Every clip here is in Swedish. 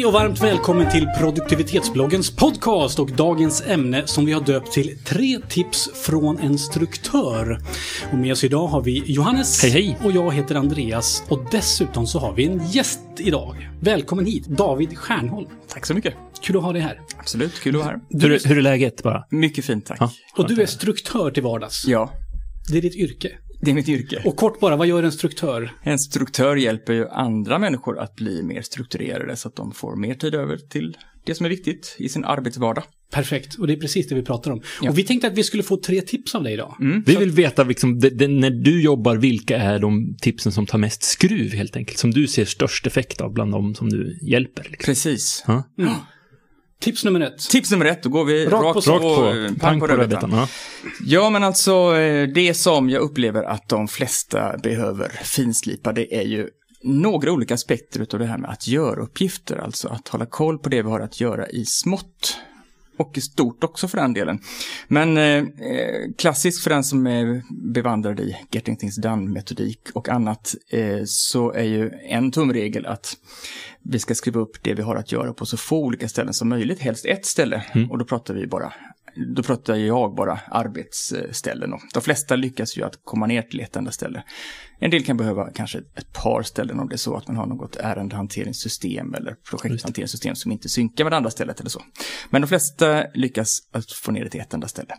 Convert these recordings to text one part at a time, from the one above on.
Hej och varmt välkommen till produktivitetsbloggens podcast och dagens ämne som vi har döpt till tre tips från en struktör. Och med oss idag har vi Johannes Hej, hej. och jag heter Andreas och dessutom så har vi en gäst idag. Välkommen hit, David Stjärnholm. Tack så mycket. Kul att ha dig här. Absolut, kul att vara här. Hur, är- hur är läget bara? Mycket fint, tack. Ja. Och du är struktör till vardags. Ja, Det är ditt yrke. det är mitt yrke. Och kort bara, vad gör en struktör? En struktör hjälper ju andra människor att bli mer strukturerade så att de får mer tid över till det som är viktigt i sin arbetsvardag. Perfekt, och det är precis det vi pratar om. Ja. Och vi tänkte att vi skulle få tre tips av dig idag. Vi vill veta, liksom, det, det, när du jobbar, vilka är de tipsen som tar mest skruv helt enkelt? Som du ser störst effekt av bland de som du hjälper? Liksom. Precis. Ja. Tips nummer ett. Tips nummer ett, då går vi Rakt rakt, på på, Rakt på, eh, pang på rödbetan. Ja. Ja, men alltså eh, det som jag upplever att de flesta behöver finslipa, det är ju några olika aspekter av det här med att göra uppgifter, alltså att hålla koll på det vi har att göra i smått. Och i stort också för den delen. Men eh, eh, klassiskt för den som är bevandrad i Getting Things Done-metodik och annat eh, så är ju en tumregel att vi ska skriva upp det vi har att göra på så få olika ställen som möjligt, helst ett ställe. Och då pratar vi bara då pratar jag bara arbetsställen. Och de flesta lyckas ju att komma ner till ett enda ställe. En del kan behöva kanske ett par ställen om det är så att man har något ärendehanteringssystem eller projekthanteringssystem som inte synkar med det andra stället eller så. Men de flesta lyckas att få ner det till ett enda ställe.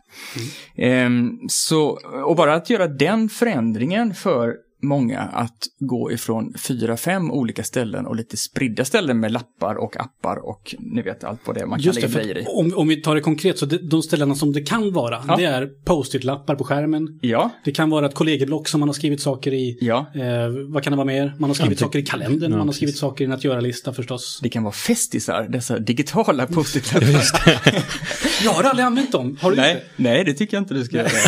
Ehm, så, och bara att göra den förändringen för många att gå ifrån fyra, fem olika ställen och lite spridda ställen med lappar och appar och ni vet allt vad det är man Just kan lägga grejer i. om, om vi tar det konkret så det, de ställena som det kan vara, Ja. det är post-it-lappar på skärmen. Ja, Det kan vara ett kollegieblock som man har skrivit saker i. ja. Eh, vad kan det vara mer? Man har skrivit Ja, saker i kalendern, ja, man har skrivit saker i en att göra-lista förstås. Det kan vara festisar, dessa digitala post-it-lappar. Jag har aldrig använt dem. Har du Nej, det? nej, det tycker jag inte du ska göra.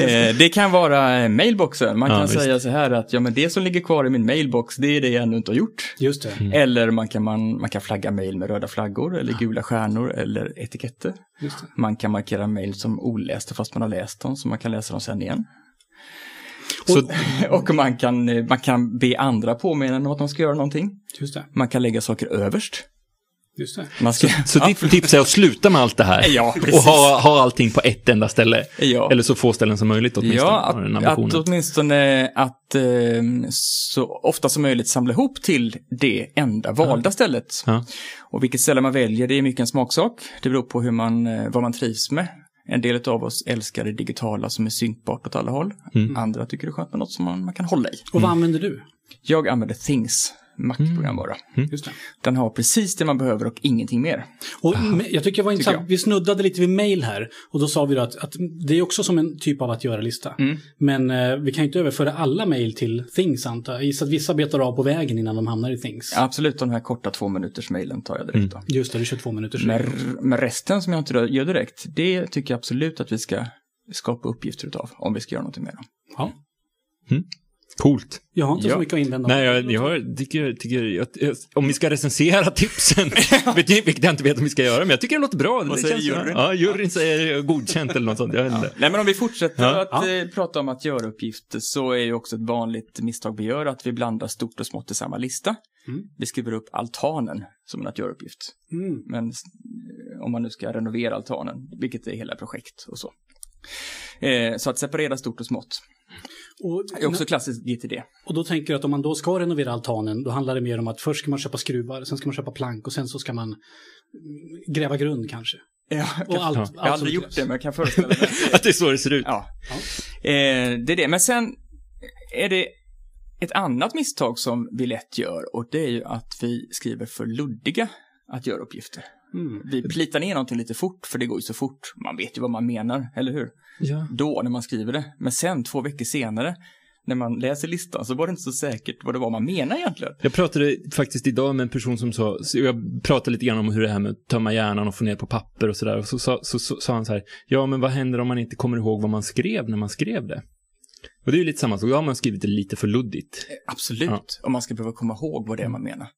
Eh, det kan vara eh, mailboxen. Man Ja, kan visst. säga så här att ja, men det som ligger kvar i min mailbox, det är det jag ännu inte har gjort. Just det. Mm. Eller man kan, man, man kan flagga mail med röda flaggor eller gula stjärnor eller etiketter. Just det. Man kan markera mail som olästa fast man har läst dem så man kan läsa dem sen igen. Så, Och man kan, man kan be andra påminna om att de ska göra någonting. Just det. Man kan lägga saker överst. Just det. Man ska, så ditt tips är att sluta med allt det här? Ja, och ha, ha allting på ett enda ställe? Ja. Eller så få ställen som möjligt åtminstone? Ja, att, att åtminstone att eh, så ofta som möjligt samla ihop till det enda valda stället. Ja. Och vilket ställe man väljer, det är mycket en smaksak. Det beror på hur man, eh, vad man trivs med. En del av oss älskar det digitala som är synkbart åt alla håll. Mm. Andra tycker det är skönt med något som man, man kan hålla i. Och vad använder du? Jag använder Things, Mac-programvara. Just det. Den har precis det man behöver och ingenting mer. Och jag tycker det var intressant, vi snuddade lite vid mail här och då sa vi då att, att det är också som en typ av att göra-lista. Mm. Men eh, vi kan ju inte överföra alla mail till Things antar jag. Gissar att vissa betar av på vägen innan de hamnar i Things. Absolut, de här korta två minuters mailen tar jag direkt då. Just det, det är 22 minuter Men, men resten som jag inte gör direkt, det tycker jag absolut att vi ska skapa uppgifter utav om vi ska göra någonting med dem. Ja. Coolt. Jag har inte så Ja. mycket att invända. Nej, jag, jag tycker, tycker jag, om vi ska recensera tipsen, vet vilket jag inte vet om vi ska göra, men jag tycker det låter bra. Vad säger juryn? Ja, juryn säger godkänt eller något sånt. Jag inte. Nej, men om vi fortsätter Ja. att Ja. eh, prata om att göra uppgifter så är ju också ett vanligt misstag vi gör att vi blandar stort och smått i samma lista. Mm. Vi skriver upp altanen som en att göra-uppgift. Mm. Men eh, om man nu ska renovera altanen, vilket är hela projekt och så. Eh, så att separera stort och smått Och, är också klassiskt GTD. och då tänker jag att om man då ska renovera altanen, då handlar det mer om att först ska man köpa skruvar, sen ska man köpa plank och sen så ska man mm, gräva grund kanske. Ja, Och allt, Ja. allt jag har aldrig gjort det, men jag kan föreställa mig. Att det är så det ser ut. Ja. Eh, det är det. Men sen är det ett annat misstag som vi lätt gör och det är ju att vi skriver för luddiga att göra uppgifter. Mm. Vi plitar ner någonting lite fort för det går ju så fort. Man vet ju vad man menar, eller hur? Ja. Då när man skriver det. Men sen två veckor senare när man läser listan så var det inte så säkert vad det var man menar egentligen. Jag pratade faktiskt idag med en person som sa, så jag pratade lite grann om hur det här med att tömma hjärnan och få ner på papper och sådär. Och så sa så, så, sa han så här, ja men vad händer om man inte kommer ihåg vad man skrev när man skrev det? Och det är ju lite samma sak, då har man skrivit det lite för luddigt. Absolut, Ja. om man ska behöva komma ihåg vad det är man menar.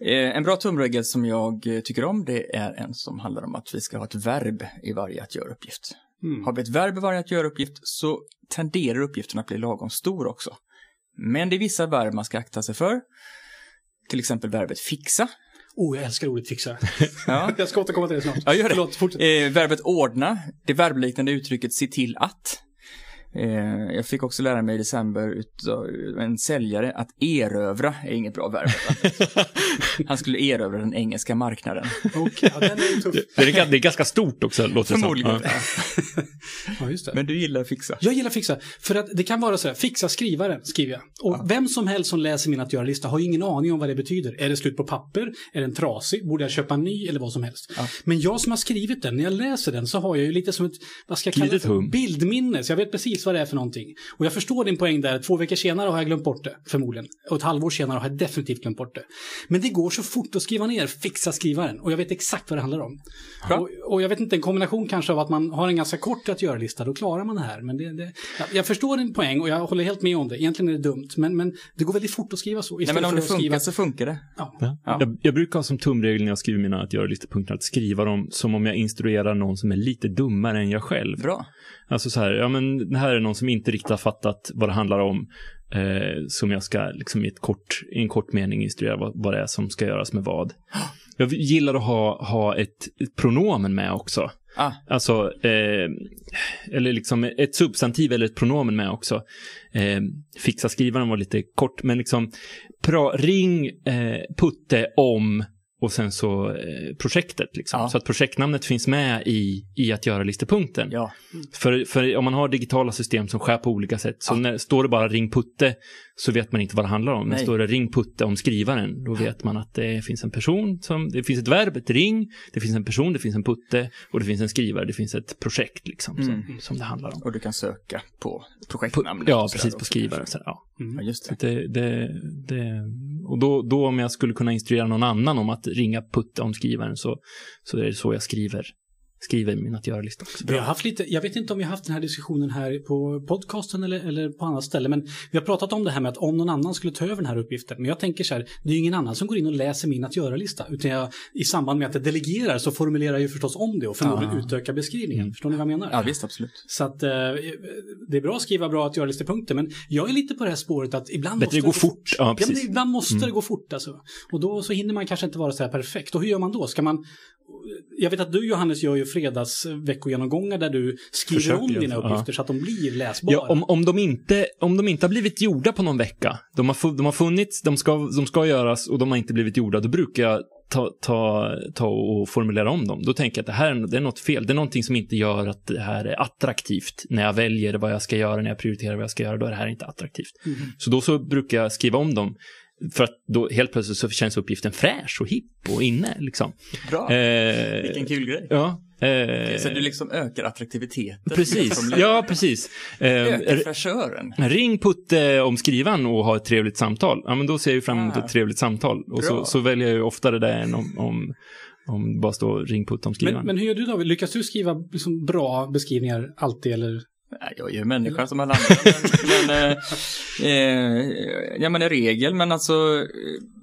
Eh, en bra tumregel som jag eh, tycker om, det är en som handlar om att vi ska ha ett verb i varje att göra-uppgift. Mm. Har vi ett verb i varje att göra-uppgift så tenderar uppgiften att bli lagom stor också. Men det är vissa verb man ska akta sig för. Till exempel verbet fixa. Oh, jag älskar ordet fixa. Ja. jag ska återkomma till det snart. Ja, gör det. Förlåt. Eh, verbet ordna, det verbliknande uttrycket se till att. Eh, jag fick också lära mig i december utav en säljare att erövra är inget bra verb. Han skulle erövra den engelska marknaden. Okej, ja, den är. Det är, det är ganska stort också, låter det som. Förmodligen. Ja. Ja, just det. Men du gillar att fixa. Jag gillar fixa, för att det kan vara så här, fixa skrivaren, skriver jag. Och vem som helst som läser min att göra-lista har ju ingen aning om vad det betyder. Är det slut på papper? Är den trasig? Borde jag köpa en ny? Eller vad som helst. Ja. Men jag som har skrivit den, när jag läser den så har jag ju lite som ett, vad ska jag kalla det Litet för? hum. Bildminne. Så jag vet precis vad det är för någonting. Och jag förstår din poäng där, två veckor senare har jag glömt bort det, förmodligen. Och ett halvår senare har jag definitivt glömt bort det. Men det går så fort att skriva ner, fixa skrivaren. Och jag vet exakt vad det handlar om. Bra. Och, och jag vet inte, en kombination kanske av att man har en ganska kort att göra-lista, då klarar man det här. Men det, det, jag, jag förstår din poäng och jag håller helt med om det. Egentligen är det dumt, men, men det går väldigt fort att skriva så. Nej, men om det funkar skriva... så funkar det. Ja. Ja. Ja. Jag, jag brukar ha som tumregel när jag skriver mina att göra-listepunkter att skriva dem som om jag instruerar någon som är lite dummare än jag själv. Bra. Alltså så här, ja men det här är någon som inte riktigt har fattat vad det handlar om. Eh, som jag ska liksom i, ett kort, i en kort mening instruera vad, vad det är som ska göras med vad. Jag gillar att ha, ha ett, ett pronomen med också. Ah, Alltså, eh, eller liksom ett substantiv eller ett pronomen med också. Eh, fixa skrivaren var lite kort, men liksom pra, ring eh, Putte om och sen så eh, projektet. Liksom. Ja. Så att projektnamnet finns med i, i att göra listepunkten. ja. För, för om man har digitala system som skär på olika sätt, så när, står det bara ring Putte så vet man inte vad det handlar om. Men Nej. står det ring Putte om skrivaren, då vet man att det finns en person som, det finns ett verb, ett ring, det finns en person, det finns en Putte och det finns en skrivare, det finns ett projekt liksom Mm. som, som det handlar om. Och du kan söka på På, projektnamnet. ja, precis, på också, skrivare. kanske. Så, ja. Mm. Ja, just det. det, det, det, och då, då om jag skulle kunna instruera någon annan om att ringa Putte om skrivaren så, så är det så jag skriver, skriver min att göra-lista också. Vi har haft lite, jag vet inte om vi har haft den här diskussionen här på podcasten eller, eller på annat ställe, men vi har pratat om det här med att om någon annan skulle ta över den här uppgiften. Men jag tänker så här, det är ju ingen annan som går in och läser min att göra-lista, utan jag, i samband med att jag delegerar så formulerar jag ju förstås om det och förmodligen Ah. utökar beskrivningen. Mm. Förstår ni vad jag menar? Ja, visst, absolut. Så att eh, det är bra att skriva bra att göra-listepunkter, men jag är lite på det här spåret att ibland Bättre måste det gå fort. Ja, Ja, men precis. ibland måste Mm. det gå fort alltså. Och då så hinner man kanske inte vara så här perfekt. Och hur gör man då? Ska man... Jag vet att du Johannes gör ju fredagsveckogenomgångar där du skriver Försöker om dina uppgifter så att de blir läsbara. Ja, om, om, de inte, om de inte har blivit gjorda på någon vecka, de har, de har funnits, de ska, de ska göras och de har inte blivit gjorda, då brukar jag ta, ta, ta och formulera om dem. Då tänker jag att det här är, det är något fel. Det är någonting som inte gör att det här är attraktivt. När jag väljer vad jag ska göra, när jag prioriterar vad jag ska göra, då är det här inte attraktivt. Mm. Så då så brukar jag skriva om dem. För att då helt plötsligt så känns uppgiften fräsch och hipp och inne. Liksom. Bra. Eh, Vilken kul grej. Ja. Eh, Så du liksom ökar attraktiviteten. Precis, ja precis. Eh, Ökar fräschören. Ring Putte om skrivan och ha ett trevligt samtal. Ja, men då ser jag ju fram emot Ah. ett trevligt samtal. Och så, Bra. så väljer jag ju oftare det än om, om, om bara stå ring Putte om skrivan. Men, men hur gör du David? Lyckas du skriva liksom bra beskrivningar alltid eller? Nej, jag är ju människa som alla andra. Men, men, eh, eh, ja, men i regel, men alltså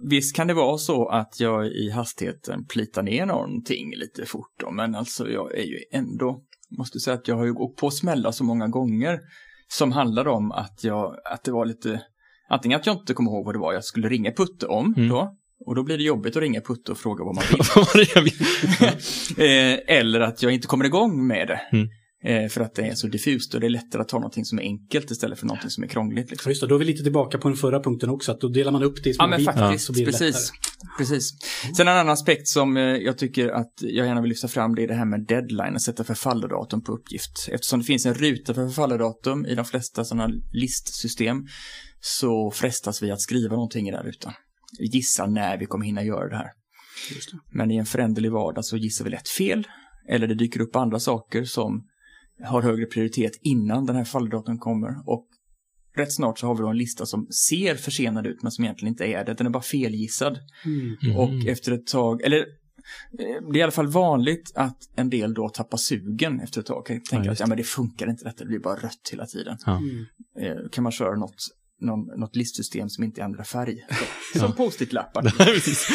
visst kan det vara så att jag i hastigheten plitar ner någonting lite fort då, men alltså jag är ju ändå, måste säga att jag har ju gått på smällar så många gånger som handlar om att jag, att det var lite, antingen att jag inte kommer ihåg vad det var jag skulle ringa Putte om Mm. då, och då blir det jobbigt att ringa Putte och fråga vad man vill? Eh, eller att jag inte kommer igång med det. Mm. Eh, för att det är så diffust och det är lättare att ta någonting som är enkelt istället för någonting som är krångligt. Liksom. För just det, då är vi lite tillbaka på den förra punkten också, att då delar man upp det i små Ja, men bitar, faktiskt. så blir det Precis. lättare. precis. Sen en annan aspekt som eh, jag tycker att jag gärna vill lyfta fram, det är det här med deadline, att sätta förfallodatum på uppgift. Eftersom det finns en ruta för förfallodatum i de flesta sådana listsystem så frestas vi att skriva någonting i den rutan. Gissa när vi kommer hinna göra det här. Det. Men i en föränderlig vardag så gissar vi lätt fel. Eller det dyker upp andra saker som har högre prioritet innan den här falldatum kommer. Och rätt snart så har vi då en lista som ser försenad ut men som egentligen inte är det. Den är bara felgissad. Mm. Och efter ett tag, eller eh, det är i alla fall vanligt att en del då tappar sugen efter ett tag. Kan tänka Ja, att ja, men det funkar inte detta, det blir bara rött hela tiden. Ja. Mm. Kan man köra något någon, något listsystem som inte ändrar färg. Som post-it-lappar. Precis.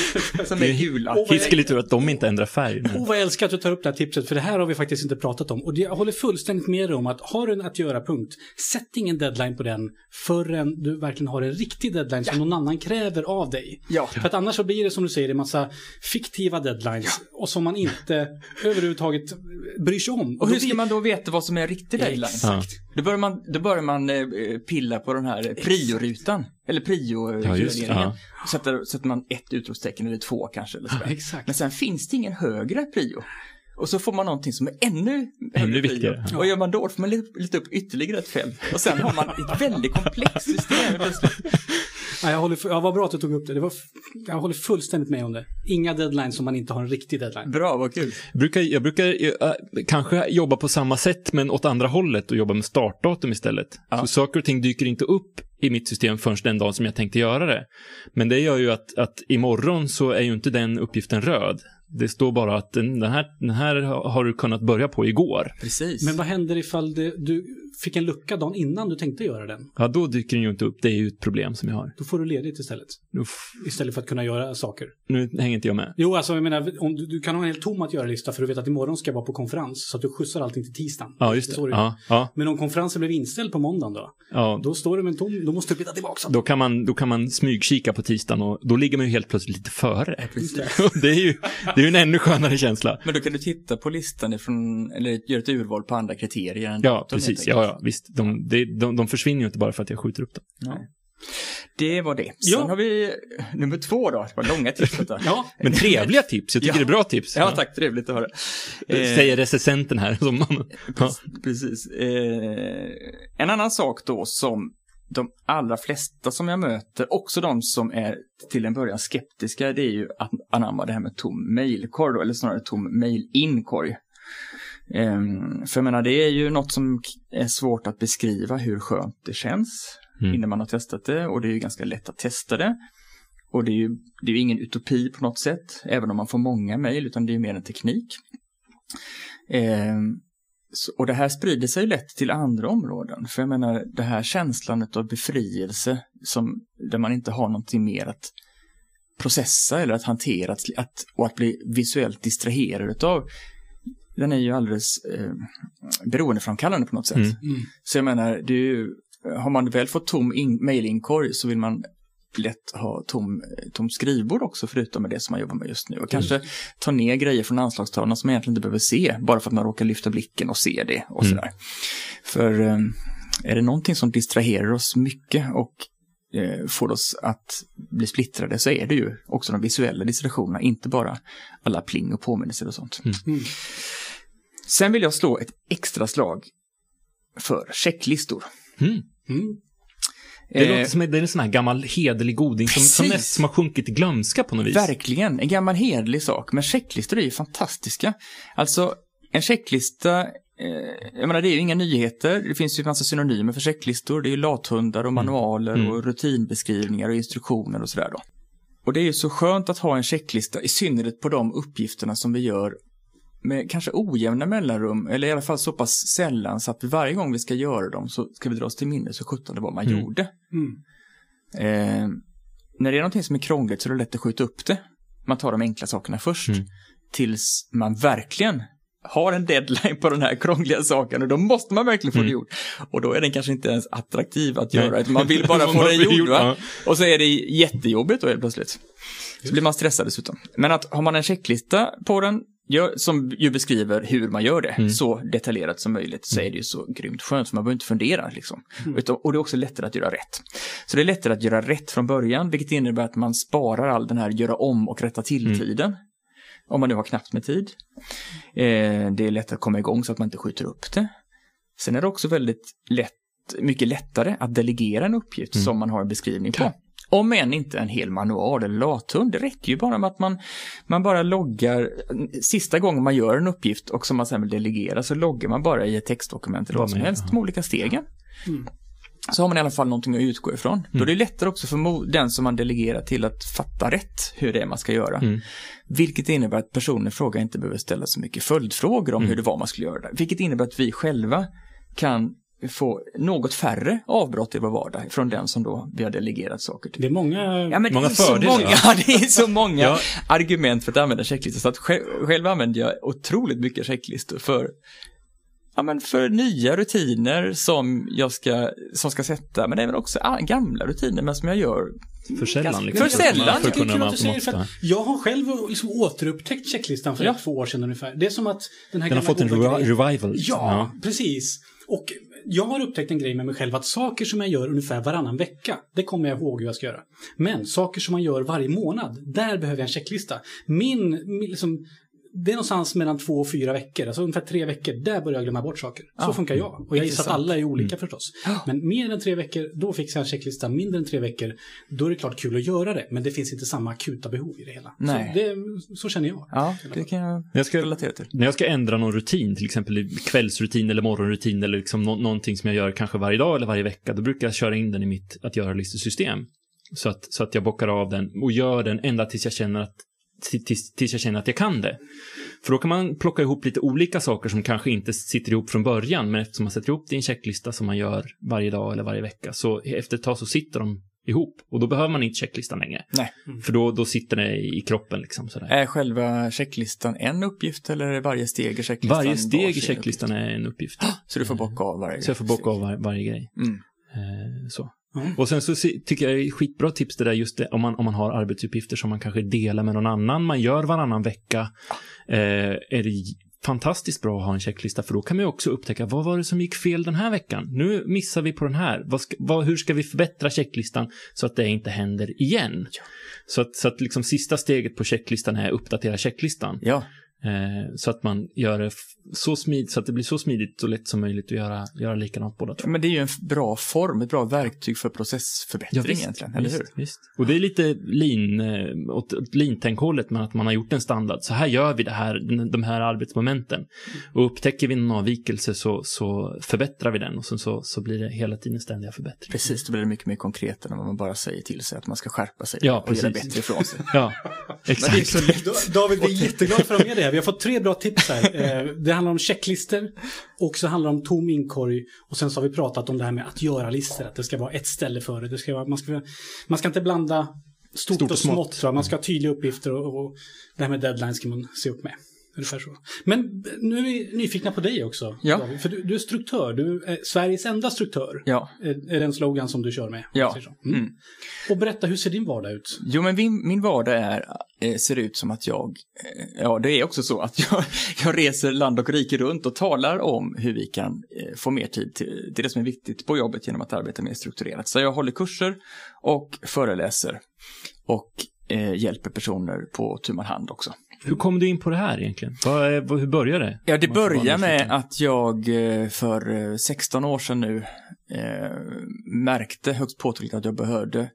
som är är hjulat. Hiskelig tur att de inte ändrar färg. Oh, vad jag älskar att du tar upp det här tipset, för det här har vi faktiskt inte pratat om. Och det- jag håller fullständigt med dig om att har du en att göra-punkt, sätt ingen deadline på den förrän du verkligen har en riktig deadline som någon annan kräver av dig. Ja. För att annars så blir det som du säger en massa fiktiva deadlines och som man inte överhuvudtaget bryr sig om. Och då hur ska blir- man då veta vad som är riktig deadline? Exakt. Då börjar man, då börjar man eh, pilla på den här prio-rutan. Eller prio Ja, just ja. Sätter, sätter man ett utropstecken eller två kanske. Eller sådär. Exakt. Men sen finns det ingen högre prio. Och så får man någonting som är ännu prio. viktigare. Vad gör man då? Då får man leta upp ytterligare ett fält. Och sen har man ett väldigt komplext system. Ja, jag håller, ja, vad bra att du tog upp det. det var, jag håller fullständigt med om det. Inga deadlines om man inte har en riktig deadline. Bra, vad kul. Jag brukar, jag brukar eh, kanske jobba på samma sätt men åt andra hållet och jobba med startdatum istället. Ja. Så saker och ting dyker inte upp i mitt system förrän den dagen som jag tänkte göra det. Men det gör ju att, att imorgon så är ju inte den uppgiften röd. Det står bara att den, den, här, den här har du kunnat börja på igår. Precis. Men vad händer ifall det, du fick en lucka dagen innan du tänkte göra den? Ja, då dyker den ju inte upp. Det är ju ett problem som jag har. Då får du ledigt istället. Uff, Istället för att kunna göra saker. nu hänger inte jag med. Jo, alltså jag menar, om du, du kan ha en helt tom att göra-lista för du vet att imorgon ska jag vara på konferens. Så att du skjutsar allting till tisdagen. Ja, just Så det. det. Ja, ja, Men om konferensen blev inställd på måndagen då? ja. Då står du med en tom, då måste du byta tillbaka. Då kan, man, då kan man smygkika på tisdagen och då ligger man ju helt plötsligt lite före. Det är ju det är ju en ännu skönare känsla. Men då kan du titta på listan ifrån, eller göra ett urval på andra kriterier än Ja, precis. Ja. Ja, visst. De, de, de, försvinner ju inte bara för att jag skjuter upp dem. Ja. Det var det. Sen Ja. har vi nummer två då. Det var långa tips. Ja, Men trevliga tips. Jag tycker Ja. det är bra tips. Ja, tack. Trevligt att höra. Eh, Säger recensenten här. Som man, ja. Precis. Eh, en annan sak då som de allra flesta som jag möter, också de som är till en början skeptiska, det är ju att anamma det här med tom mailkorg då, eller snarare tom mail-inkorg. Eh, för jag menar, det är ju något som är svårt att beskriva hur skönt det känns Mm. innan man har testat det och det är ju ganska lätt att testa det. Och det är ju, det är ju ingen utopi på något sätt, även om man får många mejl, utan det är ju mer en teknik. Eh, så, och det här sprider sig lätt till andra områden, för jag menar det här känslan av befrielse som, där man inte har någonting mer att processa eller att hantera att, att, och att bli visuellt distraherad utav den är ju alldeles eh, beroendeframkallande på något sätt. Mm. Mm. Så jag menar, det är ju, har man väl fått tom in, mailinkorg så vill man lätt ha tom, tom skrivbord också förutom med det som man jobbar med just nu. Och kanske ta ner grejer från anslagstavlan som man egentligen inte behöver se bara för att man råkar lyfta blicken och se det och Mm. sådär. För eh, är det någonting som distraherar oss mycket och eh, får oss att bli splittrade så är det ju också de visuella distraktionerna, inte bara alla pling och påminnelser och sånt. Mm. Sen vill jag slå ett extra slag för checklistor. Mm. Mm. Det Eh, låter som det är en sån här gammal hederlig goding som, som nästan som har sjunkit i glömska på något vis. Verkligen, en gammal hederlig sak. Men checklistor är ju fantastiska. Alltså, en checklista, eh, jag menar det är ju inga nyheter. Det finns ju en massa synonymer för checklistor. Det är ju lathundar och manualer Mm. och rutinbeskrivningar och instruktioner och sådär då. Och det är ju så skönt att ha en checklista, i synnerhet på de uppgifterna som vi gör med kanske ojämna mellanrum, eller i alla fall så pass sällan så att varje gång vi ska göra dem så ska vi dra oss till minnes hur sjutton det var man Mm. gjorde. Mm. Eh, när det är någonting som är krångligt så är det lätt att skjuta upp det. Man tar de enkla sakerna först. Mm. Tills man verkligen har en deadline på den här krångliga saken och då måste man verkligen få Mm. det gjort. Och då är den kanske inte ens attraktiv att göra, utan man vill bara få den vill gjord. Ja. Och så är det jättejobbigt då helt plötsligt. Så blir man stressad dessutom. Men att har man en checklista på den, gör, som ju beskriver hur man gör det, Mm. så detaljerat som möjligt, så är det ju så grymt skönt, för man behöver inte fundera. Liksom. Utan, och det är också lättare att göra rätt. Så det är lättare att göra rätt från början, vilket innebär att man sparar all den här göra om och rätta till-tiden. Om man nu har knappt med tid. Eh, det är lätt att komma igång så att man inte skjuter upp det. Sen är det också väldigt lätt, mycket lättare att delegera en uppgift Mm. som man har en beskrivning på. Om än inte en hel manual eller lathund. Det räcker ju bara med att man, man bara loggar, sista gången man gör en uppgift och som man sen vill delegera så loggar man bara i ett textdokument eller vad som helst, de olika stegen. Mm. Så har man i alla fall någonting att utgå ifrån. Då är det lättare också för den som man delegerar till att fatta rätt hur det är man ska göra. Mm. Vilket innebär att personen i fråga inte behöver ställa så mycket följdfrågor om Mm. hur det var man skulle göra det. Vilket innebär att vi själva kan få något färre avbrott i vår vardag från den som då vi har delegerat saker till. Det är många... Ja, men Många det är så fördelar, många, va? ja, det är så många Ja. argument för att använda checklistor. Så att själv, själv använder jag otroligt mycket checklistor för, ja, men för nya rutiner som jag ska, som ska sätta, men även också gamla rutiner, men som jag gör För sällan. Liksom, för sällan. För kunna säger för att jag har själv liksom återupptäckt checklistan för Ja. två år sedan ungefär. Det är som att den här Den har fått en revival. liksom. Ja, precis. Och jag har upptäckt en grej med mig själv att saker som jag gör ungefär varannan vecka, det kommer jag ihåg hur jag ska göra. Men saker som man gör varje månad, där behöver jag en checklista. Min, min liksom, det är någonstans mellan två och fyra veckor, alltså ungefär tre veckor, där börjar jag glömma bort saker. Så Ja. funkar jag. Och jag gissar att alla är olika Mm. förstås. Men mer än tre veckor, då fixar jag en checklista. Mindre än tre veckor, då är det klart kul att göra det. Men det finns inte samma akuta behov i det hela. Nej. Så, det, så känner jag. Ja, det kan jag Jag ska, relatera till. när jag ska ändra någon rutin, till exempel kvällsrutin eller morgonrutin eller liksom nå- någonting som jag gör kanske varje dag eller varje vecka, då brukar jag köra in den i mitt att göra-listesystem. Så att, så att jag bockar av den och gör den ända tills jag känner att tills, tills jag känner att jag kan det. För då kan man plocka ihop lite olika saker som kanske inte sitter ihop från början, men eftersom man sätter ihop det i en checklista som man gör varje dag eller varje vecka, så efter ett tag så sitter de ihop. Och då behöver man inte checklistan längre. Nej. För då, då sitter det i kroppen liksom sådär. Är själva checklistan en uppgift eller är varje steg i checklistan Varje steg i checklistan är en uppgift. Så du får bocka av varje Så jag får bocka av var, varje grej. Mm. Eh, så. Mm. Och sen så tycker jag det är skitbra tips det där just det, om man, om man har arbetsuppgifter som man kanske delar med någon annan, man gör varannan vecka, eh, är det fantastiskt bra att ha en checklista för då kan man också upptäcka vad var det som gick fel den här veckan? Nu missar vi på den här. Vad ska, vad, hur ska vi förbättra checklistan så att det inte händer igen? Så att, så att liksom sista steget på checklistan är att uppdatera checklistan. Ja, så att man gör det så smidigt, så att det blir så smidigt och lätt som möjligt att göra, göra likadant båda två. men det är ju en bra form, ett bra verktyg för processförbättring egentligen, eller visst, hur? Visst. Och det är lite lean, eh, åt åt lean-tänkhållet, men att man har gjort en standard. Så här gör vi det här, de här arbetsmomenten. Och upptäcker vi en avvikelse så, så förbättrar vi den och sen så, så blir det hela tiden ständiga förbättringar. Precis, då blir det mycket mer konkret än om man bara säger till sig att man ska skärpa sig Ja, och göra bättre ifrån sig. Ja, Men det är exakt. så David, vi är jätteglada för att ha med det här. Vi har fått tre bra tips här. Eh, Det handlar om checklister och så handlar det om tom inkorg och sen så har vi pratat om det här med att göra listor, att det ska vara ett ställe för det. det ska vara, man, ska, man ska inte blanda stort, Stort och och smått, smått. tror jag. man ska ha tydliga uppgifter och, och det här med deadlines ska man se upp med. Ungefär så. Men nu är vi nyfikna på dig också, Ja. David, för du, du är struktör, du är Sveriges enda struktör. Ja, Är är den slogan som du kör med? Ja. Mm. Mm. Och berätta, hur ser din vardag ut? Jo, men min, min vardag är, eh, ser ut som att jag, eh, ja det är också så att jag, jag reser land och rike runt och talar om hur vi kan eh, få mer tid till, till det som är viktigt på jobbet genom att arbeta mer strukturerat. Så jag håller kurser och föreläser och eh, hjälper personer på tu hand också. Hur kom du in på det här egentligen? Hur började det? Ja, det börjar med att jag eh, för eh, 16 år sedan nu eh, märkte högst påtagligt att jag behövde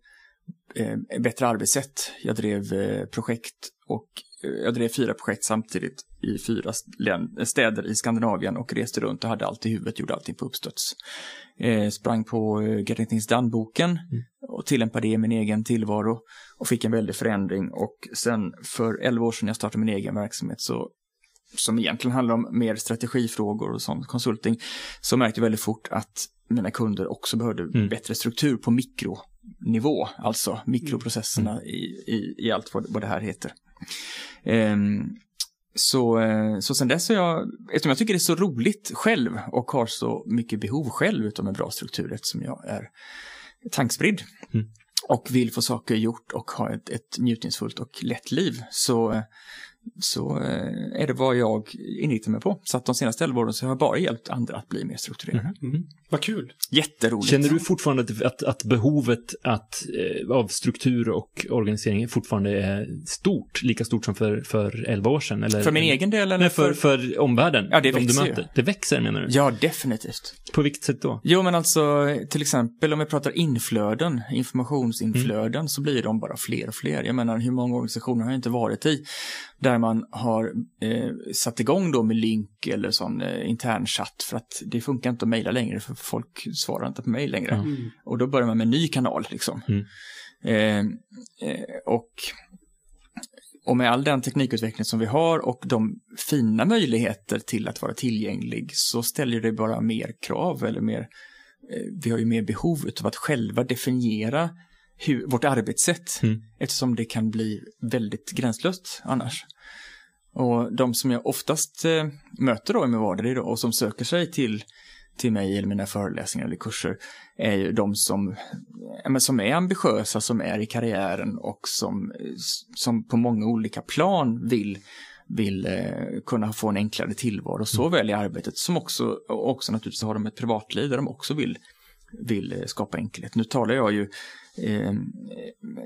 eh, bättre arbetssätt. Jag drev eh, projekt och eh, jag drev fyra projekt samtidigt i fyra län- städer i Skandinavien och reste runt och hade allt i huvudet, gjorde allting på uppstuds. Eh, sprang på eh, Done-boken och tillämpade det i min egen tillvaro och fick en väldig förändring och sen för 11 år sedan jag startade min egen verksamhet så som egentligen handlar om mer strategifrågor och sån konsulting, så märkte jag väldigt fort att mina kunder också behövde Mm. bättre struktur på mikronivå, alltså mikroprocesserna i, i, i allt vad, vad det här heter. Ehm, så, eh, så sen dess har jag, eftersom jag tycker det är så roligt själv och har så mycket behov själv utav en bra struktur eftersom jag är tankspridd Mm. och vill få saker gjort och ha ett, ett njutningsfullt och lätt liv så, eh, så eh, är det vad jag inriktar mig på. Så att de senaste 11 åren så har jag bara hjälpt andra att bli mer strukturerade. Mm. Vad kul! Jätteroligt. Känner du fortfarande att, att, att behovet att, eh, av struktur och organisering fortfarande är stort, lika stort som för, för 11 år sedan? Eller, För min egen del eller Nej, för, för omvärlden? Ja, det de du växer ju. möter. Det växer menar du? Ja, definitivt. På vilket sätt då? Jo, men alltså till exempel om vi pratar inflöden, informationsinflöden, Mm. så blir de bara fler och fler. Jag menar, hur många organisationer har jag inte varit i där man har eh, satt igång då med link eller sån eh, intern chatt för att det funkar inte att mejla längre för folk svarar inte på mejl längre. Mm. Och då börjar man med en ny kanal liksom. Mm. Eh, eh, och och med all den teknikutveckling som vi har och de fina möjligheter till att vara tillgänglig så ställer det bara mer krav eller mer, eh, vi har ju mer behov av att själva definiera hur, vårt arbetssätt Mm. eftersom det kan bli väldigt gränslöst annars. Och de som jag oftast eh, möter då i min vardag och som söker sig till, till mig eller mina föreläsningar eller kurser är ju de som, men som är ambitiösa, som är i karriären och som, som på många olika plan vill vill eh, kunna få en enklare tillvaro såväl i arbetet som också, också naturligtvis har de ett privatliv där de också vill, vill eh, skapa enkelhet. Nu talar jag ju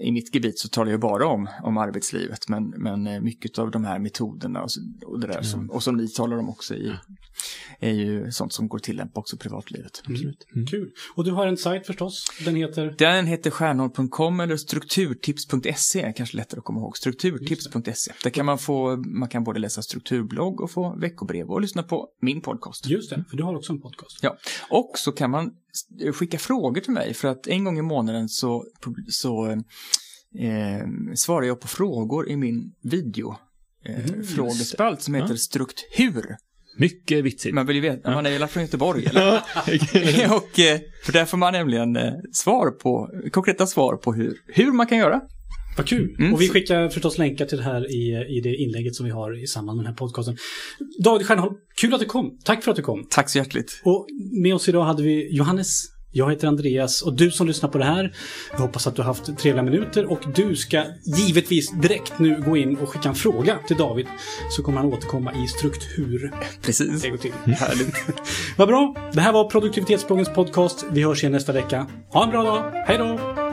i mitt gebit så talar jag bara om, om arbetslivet men, men eh, mycket av de här metoderna och, så, och det där som, och som ni talar om också i, är ju sånt som går att tillämpa också i privatlivet. Absolut. Kul. Och du har en sajt förstås. Den heter? Den heter stjärnhåll.com eller strukturtips.se, kanske lättare att komma ihåg. Strukturtips.se. Där kan man få, man kan både läsa strukturblogg och få veckobrev och lyssna på min podcast. Just det, för du har också en podcast. Ja, och så kan man skicka frågor till mig för att en gång i månaden så, så eh, svarar jag på frågor i min video. Eh, Mm, frågespalt som heter Ja. Struktur. Mycket vitsigt. Man vill ju veta, man är ju från Göteborg eller? Och eh, för där får man nämligen eh, svar på, konkreta svar på hur, hur man kan göra. Vad kul. Mm. Och vi skickar förstås länkar till det här i, i det inlägget som vi har i samband med den här podcasten. David Stjernholm, kul att du kom. Tack för att du kom. Tack så hjärtligt. Och med oss idag hade vi Johannes, jag heter Andreas och du som lyssnar på det här, jag hoppas att du har haft trevliga minuter och du ska givetvis direkt nu gå in och skicka en fråga till David så kommer han återkomma i struktur. Precis. Det går till. Härligt. Vad bra! Det här var produktivitetsbloggens podcast. Vi hörs igen nästa vecka. Ha en bra dag. Hej då!